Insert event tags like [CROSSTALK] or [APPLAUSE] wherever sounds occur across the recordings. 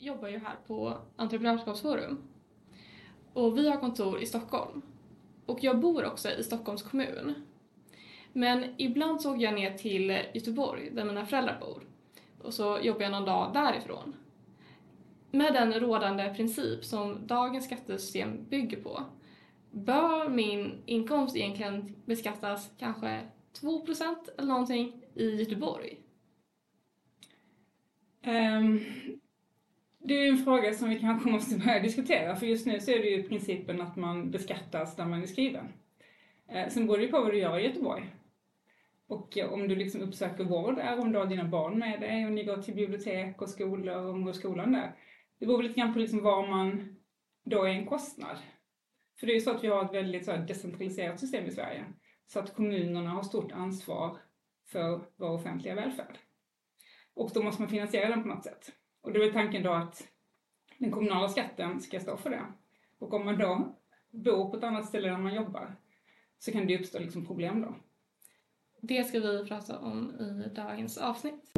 jobbar ju här på Entreprenörskapsforum. Och vi har kontor i Stockholm. Och jag bor också i Stockholms kommun. Men ibland så åker jag ner till Göteborg, där mina föräldrar bor. Och så jobbar jag någon dag därifrån. Med den rådande princip som dagens skattesystem bygger på bör min inkomst egentligen beskattas kanske 2% eller någonting i Göteborg? Um, det är en fråga som vi kanske måste börja diskutera, för just nu så är det ju principen att man beskattas där man är skriven. Eh, sen beror det på vad du gör i Göteborg. Och eh, om du liksom uppsöker vård där, om du har dina barn med dig och ni går till bibliotek och skolor om du går skolan där. Det beror lite grann på liksom var man då är en kostnad. För det är ju så att vi har ett väldigt så här, decentraliserat system i Sverige. Så att kommunerna har stort ansvar för vår offentliga välfärd. Och då måste man finansiera den på något sätt. Och då är tanken då att den kommunala skatten ska stå för det. Och om man då bor på ett annat ställe än man jobbar så kan det uppstå liksom problem då. Det ska vi prata om i dagens avsnitt.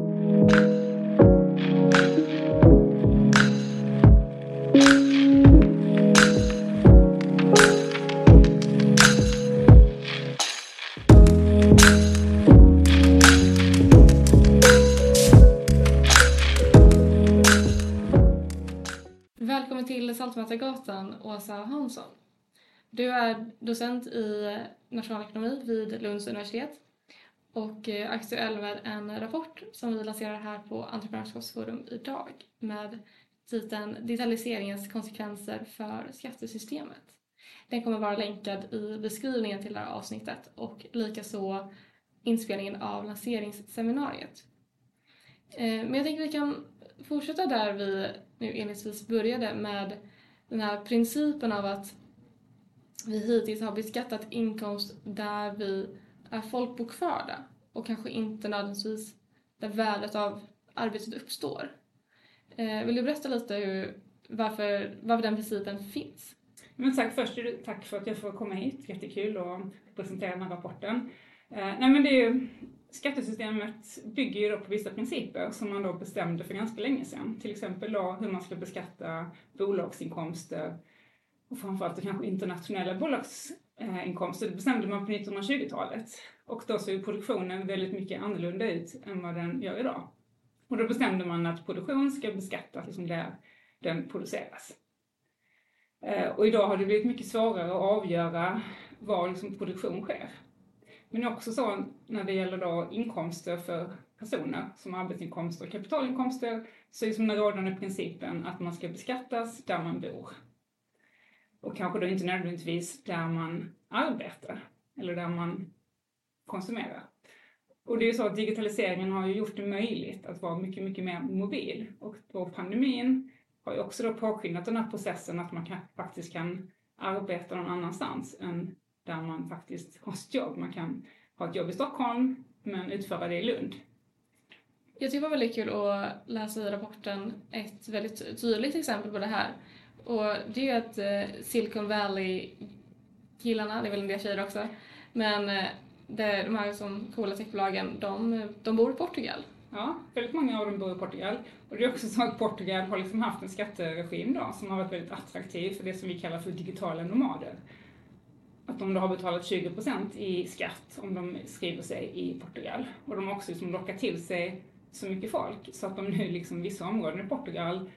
Välkommen till Saltmätargatan, Åsa Hansson. Du är docent i nationalekonomi vid Lunds universitet och eh, aktuell med en rapport som vi lanserar här på Entreprenörskapsforum idag med titeln Digitaliseringens konsekvenser för skattesystemet. Den kommer vara länkad i beskrivningen till det här avsnittet och likaså inspelningen av lanseringsseminariet. Eh, men jag tänker att vi kan fortsätta där vi nu inledningsvis började med den här principen av att vi hittills har beskattat inkomst där vi är folkbokförda och kanske inte nödvändigtvis där värdet av arbetet uppstår. Eh, vill du berätta lite hur, varför, varför den principen finns? Men tack först, tack för att jag får komma hit. Jättekul att presentera den här rapporten. Eh, nej men det är ju, skattesystemet bygger ju då på vissa principer som man då bestämde för ganska länge sedan. Till exempel då hur man ska beskatta bolagsinkomster och framförallt kanske internationella bolagsinkomster. Det bestämde man på 1920-talet. Och då såg produktionen väldigt mycket annorlunda ut än vad den gör idag. Och då bestämde man att produktion ska beskattas liksom där den produceras. Eh, och idag har det blivit mycket svårare att avgöra var liksom produktion sker. Men också så när det gäller då inkomster för personer som arbetsinkomster och kapitalinkomster så är som den rådande principen att man ska beskattas där man bor. Och kanske då inte nödvändigtvis där man arbetar eller där man konsumerar. Och det är ju så att digitaliseringen har ju gjort det möjligt att vara mycket, mycket mer mobil. Och då pandemin har ju också då påskyndat den här processen att man kan, faktiskt kan arbeta någon annanstans än där man faktiskt har sitt jobb. Man kan ha ett jobb i Stockholm men utföra det i Lund. Jag tycker det var väldigt kul att läsa i rapporten ett väldigt tydligt exempel på det här. Och det är ju att eh, Silicon Valley-killarna, det är väl en del tjejer också, men eh, det, de här som coola techbolagen, de, de bor i Portugal. Ja, väldigt många av dem bor i Portugal. Och det är också så att Portugal har liksom haft en skatteregim då som har varit väldigt attraktiv för det som vi kallar för digitala nomader att om du har betalat 20% i skatt om de skriver sig i Portugal. Och de har också liksom lockat till sig så mycket folk så att de nu liksom vissa områden i Portugal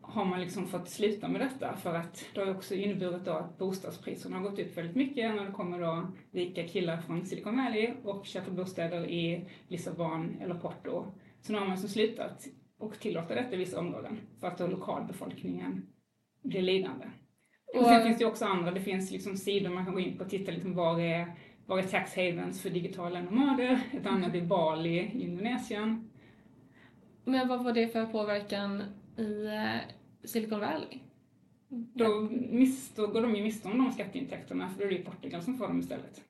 har man liksom fått sluta med detta för att det har också inneburit då att bostadspriserna har gått upp väldigt mycket när det kommer då rika killar från Silicon Valley och köper bostäder i Lissabon eller Porto. Så nu har man liksom slutat och tillåta detta i vissa områden för att då lokalbefolkningen blir lidande. Och sen finns det också andra, det finns liksom sidor man kan gå in på och titta liksom var är, var är tax havens för digitala nomader, ett annat är Bali i Indonesien. Men vad var det för påverkan i eh, Silicon Valley? Då, miss, då går de ju miste om de skatteintäkterna för då är det ju Portugal som får dem istället.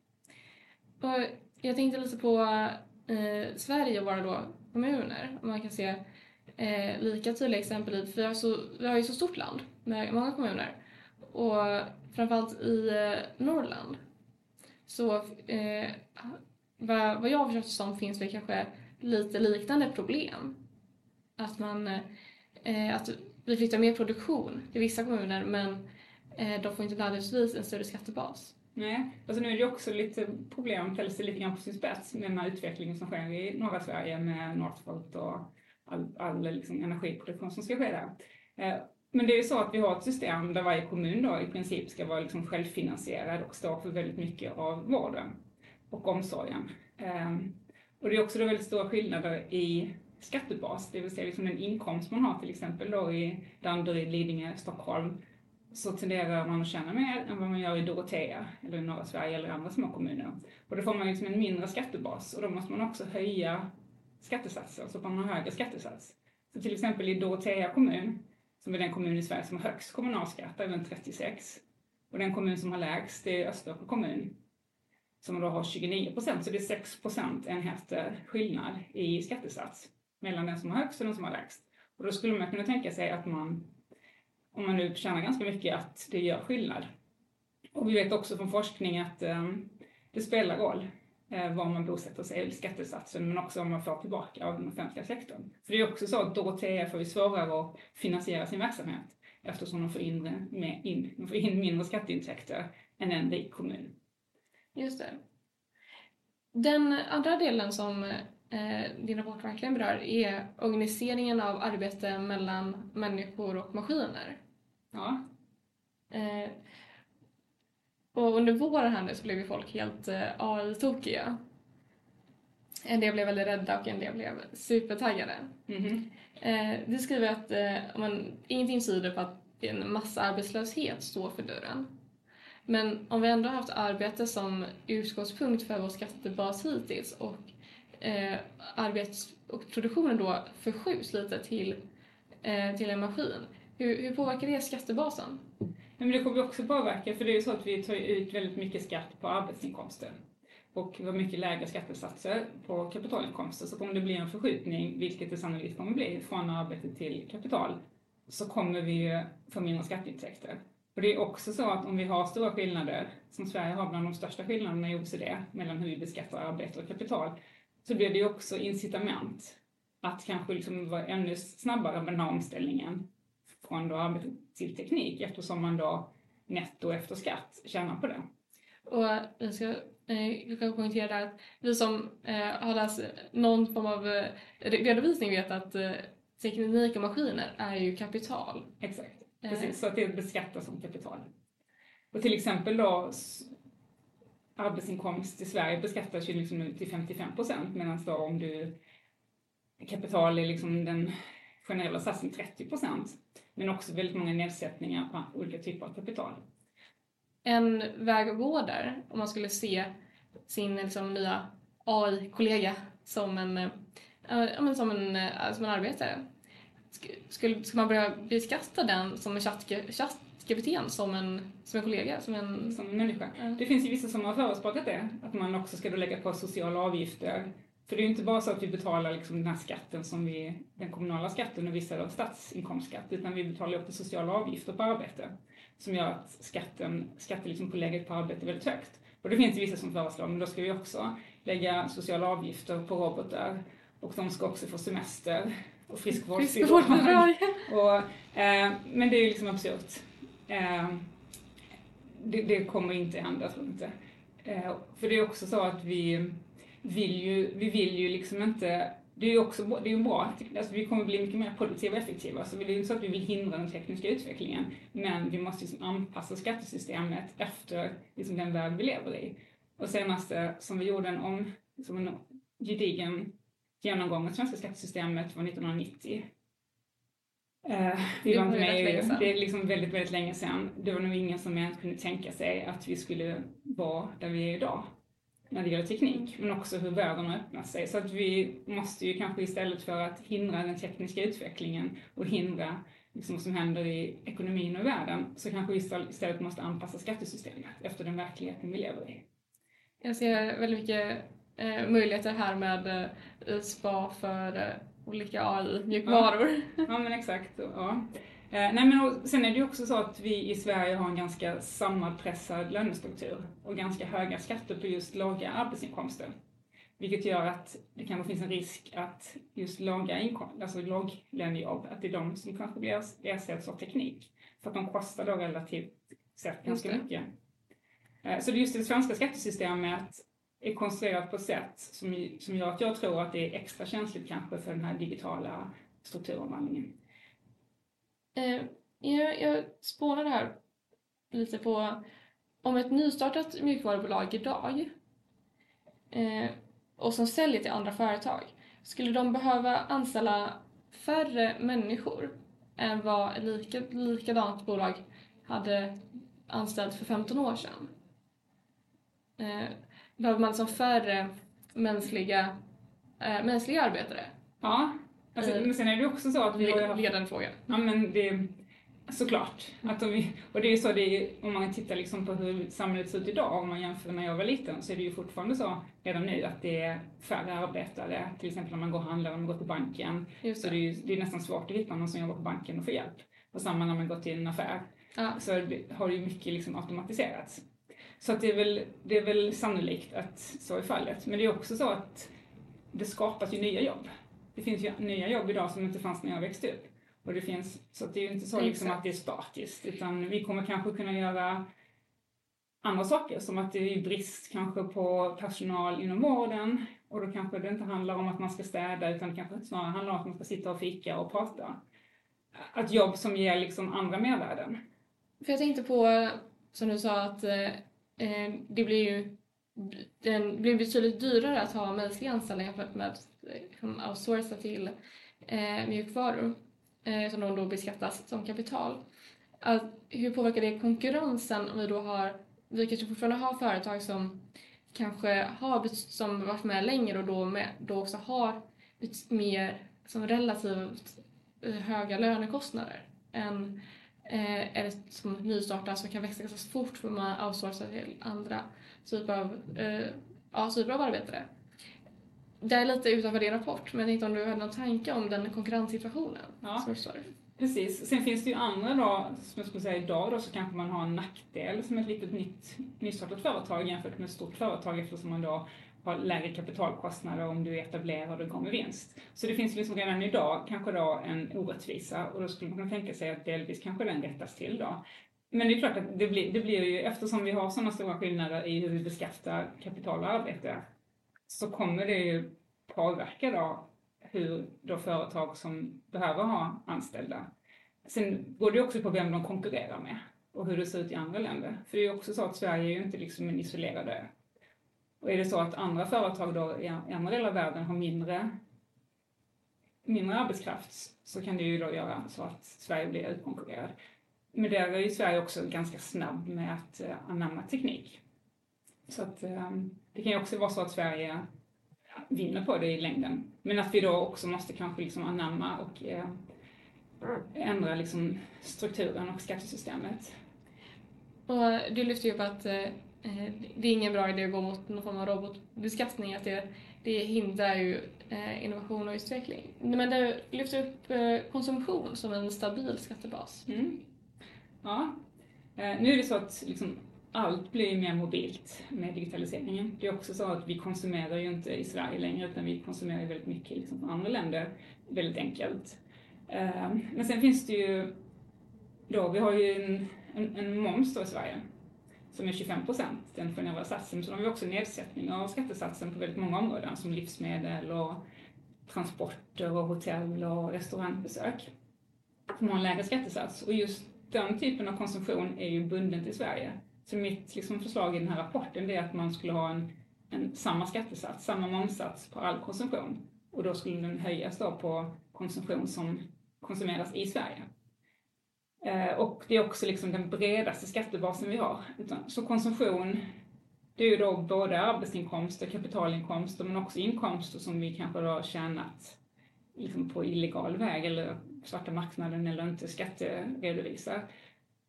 Och jag tänkte lite på eh, Sverige och våra då kommuner. man kan se eh, lika tydliga exempel i, för vi har, så, vi har ju så stort land med många kommuner. Och framförallt i eh, Norrland så eh, vad, vad jag har förstått som finns det kanske lite liknande problem. Att man eh, att vi flyttar mer produktion till vissa kommuner men eh, de får inte nödvändigtvis en större skattebas. Nej, alltså nu är det också lite problem, ställer det lite grann på sin spets med den här utvecklingen som sker i norra Sverige med Northvolt och all, all liksom energiproduktion som ska ske där. Eh, men det är ju så att vi har ett system där varje kommun då i princip ska vara liksom självfinansierad och stå för väldigt mycket av vården och omsorgen. Ehm, och det är också då väldigt stora skillnader i skattebas, det vill säga liksom den inkomst man har till exempel då i Danderyd, Lidingö, Stockholm, så tenderar man att tjäna mer än vad man gör i Dorotea eller i norra Sverige eller andra små kommuner. Och då får man liksom en mindre skattebas och då måste man också höja skattesatsen så alltså att man har högre skattesats. Så till exempel i Dorotea kommun, som är den kommun i Sverige som har högst kommunalskatt, är den 36. Och den kommun som har lägst är Österåker kommun, som då har 29 procent, så det är 6 procentenheter skillnad i skattesats mellan den som har högst och den som har lägst. Och då skulle man kunna tänka sig att man, om man nu tjänar ganska mycket, att det gör skillnad. Och vi vet också från forskning att um, det spelar roll var man bosätter sig, skattesatsen, men också vad man får tillbaka av den offentliga sektorn. För det är också så att Dorotea får ju svårare att finansiera sin verksamhet eftersom de får in, med in, de får in mindre skatteintäkter än en rik kommun. Just det. Den andra delen som eh, din rapport verkligen berör är organiseringen av arbete mellan människor och maskiner. Ja. Eh, och under våren här nu så blev ju folk helt eh, AI-tokiga. En del blev väldigt rädda och en del blev supertaggade. Mhm. Eh, du skriver att eh, man, ingenting tyder på att en massa arbetslöshet står för dörren. Men om vi ändå har haft arbete som utgångspunkt för vår skattebas hittills och eh, arbets och produktionen då förskjuts lite till, eh, till en maskin, hur, hur påverkar det skattebasen? Men det kommer också påverka, för det är ju så att vi tar ut väldigt mycket skatt på arbetsinkomster. Och vi har mycket lägre skattesatser på kapitalinkomster, så kommer det bli en förskjutning, vilket det sannolikt kommer bli, från arbete till kapital, så kommer vi ju få mindre skatteintäkter. Och det är också så att om vi har stora skillnader, som Sverige har bland de största skillnaderna i OECD, mellan hur vi beskattar arbete och kapital, så blir det ju också incitament att kanske liksom vara ännu snabbare med den här omställningen från då arbete till teknik eftersom man då netto efter skatt tjänar på det. Och jag ska eh, jag kan poängtera där att vi som eh, har läst någon form av eh, redovisning vet att teknik och maskiner är ju kapital. Exakt, precis. Så att det beskattas som kapital. Och till exempel då arbetsinkomst i Sverige beskattas ju liksom till 55 procent medan då om du kapital är liksom den generella satsen 30 procent. Men också väldigt många nedsättningar på olika typer av kapital. En väg att gå där, om man skulle se sin liksom, nya AI-kollega som en, men som en, eh, som en arbetare. Sk- Skulle, ska man börja beskatta den som en chatt-GPT som en, som en kollega? Som en, som en människa. Ja. Det finns ju vissa som har förespråkat det, att man också ska då lägga på sociala avgifter. För det är ju inte bara så att vi betalar liksom den här skatten som vi, den kommunala skatten och vissa statsinkomstskatt, utan vi betalar också sociala avgifter på arbete som gör att skatten, skattepålägget på arbete är väldigt högt. Och det finns ju vissa som föreslår, men då ska vi också lägga sociala avgifter på robotar och de ska också få semester och friskvårdsbidrag. Och, eh, men det är ju liksom absurt. Eh, det, det kommer inte hända, tror jag inte. Eh, för det är också så att vi vill ju, vi vill ju liksom inte det är ju också det är ju bra, alltså vi kommer bli mycket mer produktiva och effektiva, så det är ju inte så att vi vill hindra den tekniska utvecklingen, men vi måste liksom anpassa skattesystemet efter liksom den värld vi lever i. Och senaste som vi gjorde en, om, liksom en gedigen genomgång av svenska skattesystemet var 1990. Eh, vi Det var inte med i EU. Det är liksom väldigt, väldigt länge sedan. Det var nog ingen som ens kunde tänka sig att vi skulle vara där vi är idag när det gäller teknik, men också hur världen har öppnat sig. Så att vi måste ju kanske istället för att hindra den tekniska utvecklingen och hindra liksom vad som händer i ekonomin och världen, så kanske vi istället- måste anpassa skattesystemet efter den verkligheten vi lever i. Jag ser väldigt mycket eh, möjligheter här med eh, SPA för eh, olika AI-mjukvaror. [LAUGHS] Ja men exakt. Ja. Eh, nej men och, sen är det ju också så att vi i Sverige har en ganska sammanpressad lönestruktur och ganska höga skatter på just låga arbetsinkomster. Vilket gör att det kanske finns en risk att just låga inkomster, alltså låglönejobb, att det är de som kanske blir ersätts av teknik. För att de kostar då relativt sett ganska mycket. Eh, så det just det svenska skattesystemet är konstruerat på ett sätt som, som gör att jag tror att det är extra känsligt kanske för den här digitala strukturomvandlingen. Eh, jag, jag spånade här lite på om ett nystartat mjukvarubolag idag eh, och som säljer till andra företag, skulle de behöva anställa färre människor än vad ett lika, likadant bolag hade anställt för 15 år sedan? Eh, behöver man som färre mänskliga, eh, mänskliga arbetare? Ja, alltså, äh, men sen är det också så att vi har... Ledande fråga. Ja, men det, Såklart. Att de, och det är så, det är, om man tittar liksom på hur samhället ser ut idag, om man jämför när jag var liten, så är det ju fortfarande så redan nu att det är färre arbetare. Till exempel när man går och handlar, om man går till banken, Just det. så det är, ju, det är nästan svårt att hitta någon som jobbar på banken och få hjälp. Och samma när man går till en affär. Ja. Så har det ju mycket liksom automatiserats. Så att det, är väl, det är väl sannolikt att så är fallet. Men det är också så att det skapas ju nya jobb. Det finns ju nya jobb idag som inte fanns när jag växte upp. Och det finns, så det är ju inte så liksom att det är statiskt, utan vi kommer kanske kunna göra andra saker, som att det är brist kanske på personal inom vården och då kanske det inte handlar om att man ska städa utan det kanske snarare handlar om att man ska sitta och fika och prata. Ett jobb som ger liksom andra mervärden. För jag tänkte på, som du sa, att eh, eh det blir ju det blir betydligt dyrare att ha mänskliga anställda jämfört med att liksom, outsourca till eh, mjukvaror eh, som då beskattas som kapital. Att, hur påverkar det konkurrensen om vi då har, vi kanske fortfarande har företag som kanske har som varit med längre och då, med, då också har mer som relativt eh, höga lönekostnader än eh, ett som nystartar som kan växa ganska fort för man outsourcar till andra typer av, eh, ja, typer av arbetare. Det är lite utanför din rapport, men jag tänkte om du hade någon tanke om den konkurrenssituationen ja. som. Precis. Sen finns det ju andra då, som jag skulle säga idag då, så kanske man har en nackdel som ett litet nytt, nystartat företag jämfört med ett stort företag eftersom man då har lägre kapitalkostnader om du är etablerad och går med vinst. Så det finns liksom redan idag kanske då en orättvisa och då skulle man kunna tänka sig att delvis kanske den rättas till då. Men det är klart att det blir, det blir ju, eftersom vi har sådana stora skillnader i hur vi beskattar kapital och arbete, så kommer det ju påverka då hur då företag som behöver ha anställda. Sen går det också på vem de konkurrerar med och hur det ser ut i andra länder. För det är ju också så att Sverige är ju inte liksom en isolerad ö. Och är det så att andra företag då i andra delar av världen har mindre, mindre arbetskraft så kan det ju då göra så att Sverige blir utkonkurrerad. Men där är ju Sverige också ganska snabb med att uh, anamma teknik. Så att um, det kan ju också vara så att Sverige vinner på det i längden. Men att vi då också måste kanske liksom anamma och uh, ändra liksom strukturen och skattesystemet. Och du lyfter ju upp att uh, det är ingen bra idé att gå mot någon form av robotbeskattning, att det, det hindrar ju innovation och utveckling. Men du lyfter upp konsumtion som en stabil skattebas. Mm. Ja. Eh, nu är det så att liksom, allt blir mer mobilt med digitaliseringen. Det är också så att vi konsumerar ju inte i Sverige längre utan vi konsumerar väldigt mycket liksom, från andra länder väldigt enkelt. Eh, men sen finns det ju då, vi har ju en, en, en moms då i Sverige som är 25 procent, den generella satsen. Så då har vi också nedsättning av skattesatsen på väldigt många områden som livsmedel och transporter och hotell och restaurangbesök. De har en lägre skattesats. Och just den typen av konsumtion är ju bunden till Sverige. Så mitt liksom, förslag i den här rapporten är att man skulle ha en, en, samma skattesats, samma momssats på all konsumtion. Och då skulle den höjas då på konsumtion som konsumeras i Sverige. Eh, och det är också liksom den bredaste skattebasen vi har. Så konsumtion, det är ju då både arbetsinkomster, kapitalinkomster, men också inkomster som vi kanske då har tjänat liksom på illegal väg eller svarta marknaden eller inte skatteredovisar.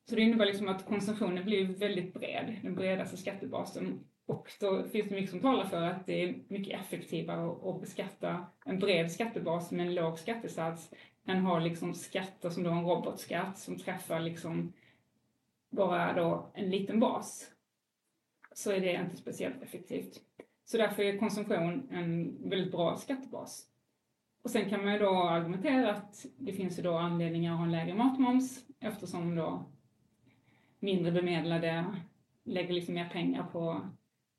Så det innebär liksom att konsumtionen blir väldigt bred, den bredaste skattebasen. Och då finns det mycket som talar för att det är mycket effektivare att beskatta en bred skattebas med en låg skattesats än ha liksom skatter som då en robotskatt som träffar liksom bara då en liten bas. Så är det inte speciellt effektivt. Så därför är konsumtion en väldigt bra skattebas. Och sen kan man ju då argumentera att det finns ju då anledningar att ha en lägre matmoms eftersom då mindre bemedlade lägger liksom mer pengar på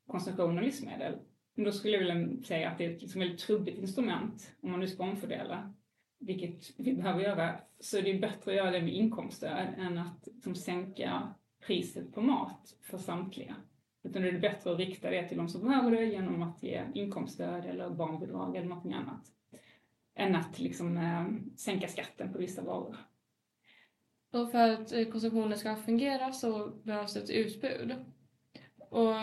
konsumtion av livsmedel. Men då skulle jag vilja säga att det är ett liksom väldigt trubbigt instrument om man nu ska omfördela, vilket vi behöver göra. Så det är bättre att göra det med inkomststöd än att liksom, sänka priset på mat för samtliga. Utan det är bättre att rikta det till de som behöver det genom att ge inkomststöd eller barnbidrag eller någonting annat. Än att liksom, eh, sänka skatten på vissa varor. Och för att eh, konsumtionen ska fungera så behövs ett utbud. Och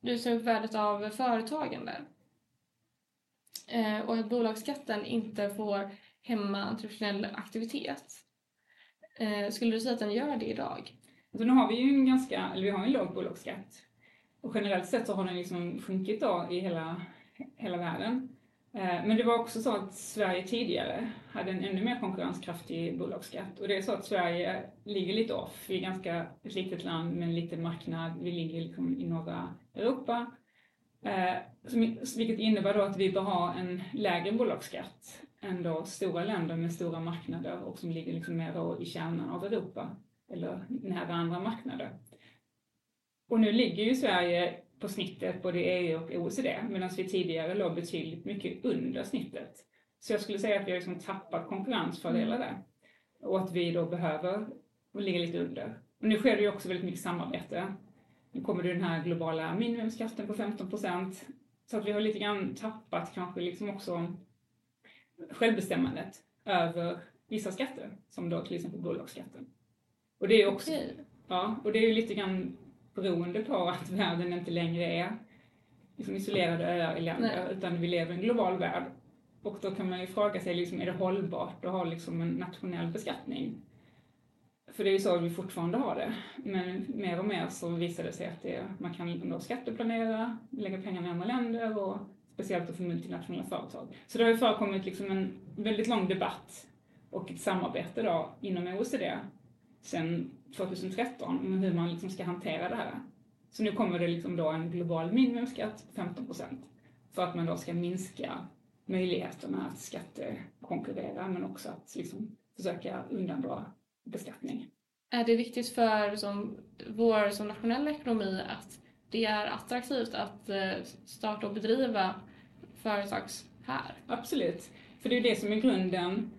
du tar upp värdet av företagande. Eh, och att bolagsskatten inte får hämma traditionell aktivitet. Skulle du säga att den gör det idag? Alltså nu har vi ju en ganska, eller vi har en låg bolagsskatt. Och generellt sett så har den liksom sjunkit då i hela, hela världen. Eh, men det var också så att Sverige tidigare hade en ännu mer konkurrenskraftig bolagsskatt. Och det är så att Sverige ligger lite off. Vi är ganska ett litet land med en liten marknad. Vi ligger liksom i norra Europa. Eh, vilket innebär då att vi bör ha en lägre bolagsskatt än då stora länder med stora marknader och som ligger liksom mer i kärnan av Europa eller nära andra marknader. Och nu ligger ju Sverige på snittet både EU och OECD medan vi tidigare låg betydligt mycket under snittet. Så jag skulle säga att vi har liksom tappat konkurrensfördelar där och att vi då behöver ligga lite under. Och nu sker det ju också väldigt mycket samarbete. Nu kommer det den här globala minimumskatten på 15 procent så att vi har lite grann tappat kanske liksom också självbestämmandet över vissa skatter som då till exempel bolagsskatten. Och det är också, okay. ja, och det är ju lite grann beroende på att världen inte längre är liksom isolerade öar i länder, Nej. utan vi lever i en global värld. Och då kan man ju fråga sig, liksom, är det hållbart att ha liksom en nationell beskattning? För det är ju så vi fortfarande har det. Men mer och mer så visar det sig att det, man kan då skatteplanera, lägga pengar i andra länder och speciellt för multinationella företag. Så det har ju förekommit liksom en väldigt lång debatt och ett samarbete då inom OECD sedan 2013 om hur man liksom ska hantera det här. Så nu kommer det liksom då en global minimumskatt på 15 procent för att man då ska minska möjligheterna att skattekonkurrera men också att liksom försöka undandra beskattning. Är det viktigt för som, vår som nationella ekonomi att det är attraktivt att eh, starta och bedriva företags här? Absolut, för det är det som är grunden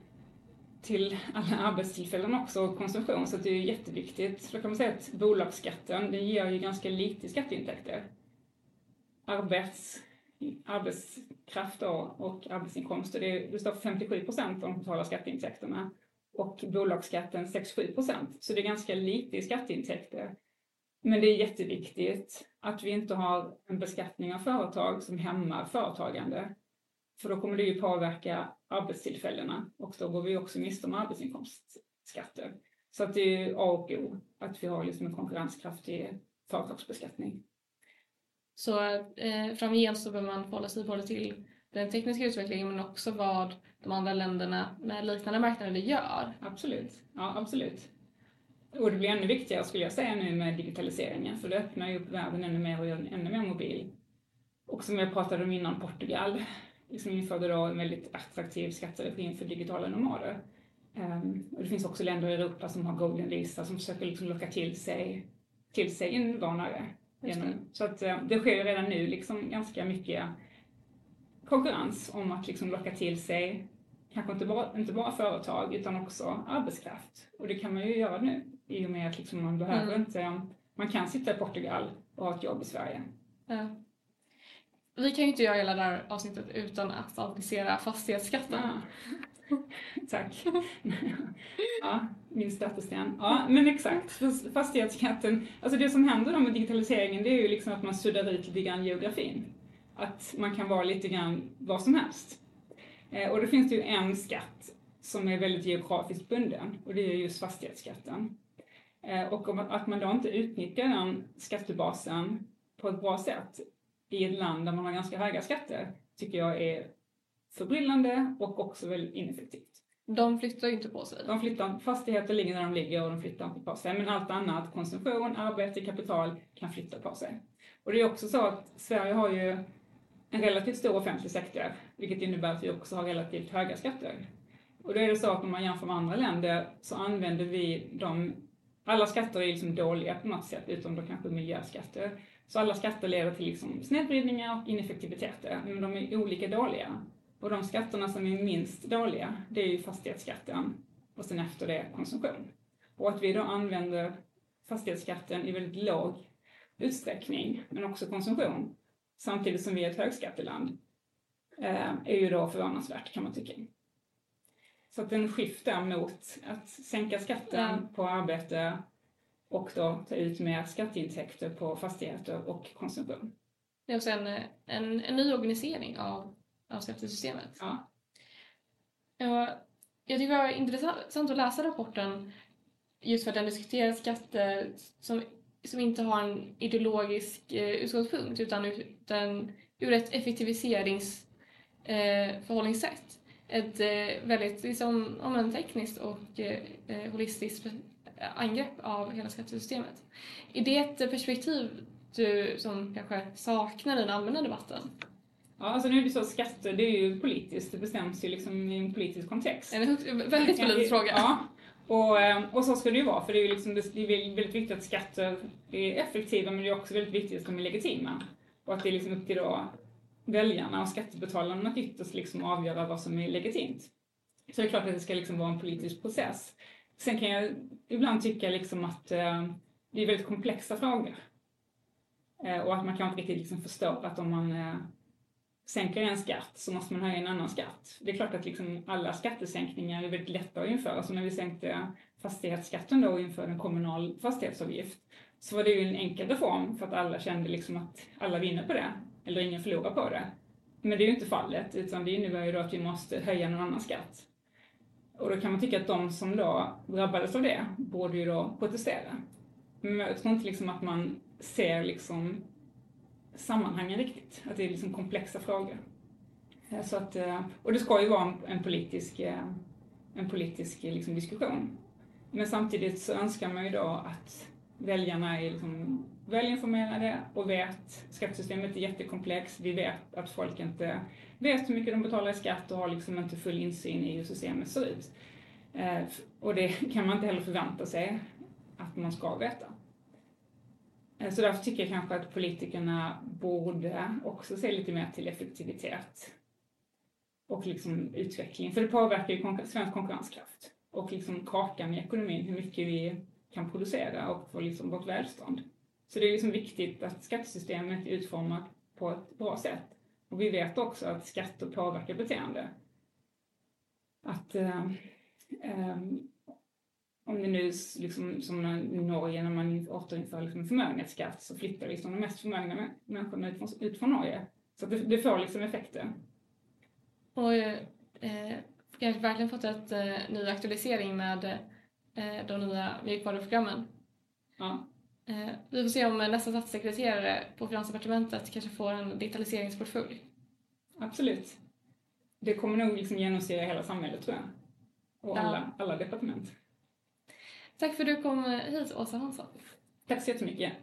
till alla arbetstillfällen också och konsumtion, så det är jätteviktigt. Så då kan man säga att bolagsskatten, den ger ju ganska lite skatteintäkter. Arbets, arbetskraft då, och arbetsinkomster, det, det står för 57 procent av de totala skatteintäkterna och bolagsskatten 6-7 procent. Så det är ganska lite i skatteintäkter. Men det är jätteviktigt att vi inte har en beskattning av företag som hämmar företagande. För då kommer det ju påverka arbetstillfällena och då går vi också miste om arbetsinkomstskatter. Så att det är A och O att vi har liksom en konkurrenskraftig företagsbeskattning. Så eh, framgent så behöver man förhålla sig både till den tekniska utvecklingen men också vad de andra länderna med liknande marknader gör. Absolut, ja absolut. Och det blir ännu viktigare skulle jag säga nu med digitaliseringen för det öppnar ju upp världen ännu mer och gör den ännu mer mobil. Och som jag pratade om innan, Portugal liksom införde då en väldigt attraktiv skatteregim för digitala nomader. Um, och det finns också länder i Europa som har golden visa som försöker liksom locka till sig, till sig invånare. Genom, så att uh, det sker redan nu liksom ganska mycket konkurrens om att liksom locka till sig kanske inte bara, inte bara företag utan också arbetskraft. Och det kan man ju göra nu i och med att liksom man behöver mm. inte, man kan sitta i Portugal och ha ett jobb i Sverige. Ja. Vi kan ju inte göra hela det här avsnittet utan att adressera fastighetsskatten. Ja. [LAUGHS] Tack. [LAUGHS] ja, min stötesten. Ja, men exakt. Fastighetsskatten, alltså det som händer då med digitaliseringen det är ju liksom att man suddar ut lite grann geografin. Att man kan vara lite grann vad som helst. Eh, och då finns det ju en skatt som är väldigt geografiskt bunden och det är just fastighetsskatten. Eh, och att man då inte utnyttjar den skattebasen på ett bra sätt i ett land där man har ganska höga skatter tycker jag är förbryllande och också väldigt ineffektivt. De flyttar ju inte på sig. De flyttar, fastigheter ligger där de ligger och de flyttar inte på sig. Men allt annat, konsumtion, arbete, kapital kan flytta på sig. Och det är också så att Sverige har ju en relativt stor offentlig sektor, vilket innebär att vi också har relativt höga skatter. Och då är det så att om man jämför med andra länder så använder vi de, alla skatter är liksom dåliga på något sätt, utom då kanske miljöskatter. Så alla skatter leder till liksom snedvridningar och ineffektiviteter, men de är olika dåliga. Och de skatterna som är minst dåliga, det är ju fastighetsskatten och sen efter det konsumtion. Och att vi då använder fastighetsskatten i väldigt låg utsträckning, men också konsumtion, samtidigt som vi är ett högskatteland, eh, är ju då förvånansvärt kan man tycka. Så att en skift där mot att sänka skatten ja. på arbete och då ta ut mer skatteintäkter på fastigheter och konsumtion. Det är också en, en, en ny organisering av, av skattesystemet. Ja. Jag, jag tycker det var intressant att läsa rapporten just för att den diskuterar skatter som, som inte har en ideologisk eh, utgångspunkt utan, utan ur ett effektiviseringsförhållningssätt. Eh, ett eh, väldigt liksom, om en tekniskt och eh, eh, holistiskt angrepp av hela skattesystemet. Är det ett perspektiv du som kanske saknar i den allmänna debatten? Ja, alltså nu är det så skatter, det är ju politiskt, det bestäms ju liksom i en politisk kontext. En väldigt politisk fråga. Ja, och, och så ska det ju vara, för det är ju liksom, det är väldigt viktigt att skatter är effektiva, men det är också väldigt viktigt att de är legitima. Och att det är liksom upp till då väljarna och skattebetalarna att ytterst liksom avgöra vad som är legitimt. Så det är klart att det ska liksom vara en politisk process. Sen kan jag ibland tycka liksom att eh, det är väldigt komplexa frågor. Eh, och att man kanske inte riktigt liksom förstår att om man eh, sänker en skatt så måste man höja en annan skatt. Det är klart att liksom alla skattesänkningar är väldigt lätta att införa. Så när vi sänkte fastighetsskatten då och införde en kommunal fastighetsavgift så var det ju en enkel reform för att alla kände liksom att alla vinner på det eller ingen förlorar på det. Men det är ju inte fallet, utan det innebär ju då att vi måste höja någon annan skatt. Och då kan man tycka att de som då drabbades av det borde ju då protestera. Men jag tror inte liksom att man ser liksom sammanhangen riktigt, att det är liksom komplexa frågor. Eh, så att, eh, och det ska ju vara en politisk, en politisk eh, liksom diskussion. Men samtidigt så önskar man ju då att väljarna är liksom välinformerade och vet, skattesystemet är jättekomplext, vi vet att folk inte vet hur mycket de betalar i skatt och har liksom inte full insyn i hur systemet ser ut. Eh, och det [LAUGHS] kan man inte heller förvänta sig att man ska veta. Eh, så därför tycker jag kanske att politikerna borde också se lite mer till effektivitet och liksom utveckling, för det påverkar ju konkur svensk konkurrenskraft och liksom kakan i ekonomin, hur mycket vi kan producera och få liksom vårt välstånd. Så det är liksom viktigt att skattesystemet är utformat på ett bra sätt. Och vi vet också att skatter påverkar beteende. Att eh, eh, om det nu liksom, som i Norge när man återinför liksom förmögenhetsskatt så flyttar liksom de mest förmögna människorna ut från, ut från Norge. Så det, det, får liksom effekter. Och eh, kanske verkligen fått ett eh, ny aktualisering med eh, de nya mjukvaruprogrammen. Ja. Eh, vi får se om nästa statssekreterare på Finansdepartementet kanske får en digitaliseringsportfölj. Absolut. Det kommer nog liksom genomsyra hela samhället tror jag. Och ja. alla, alla departement. Tack för att du kom hit Åsa Hansson. Tack så jättemycket.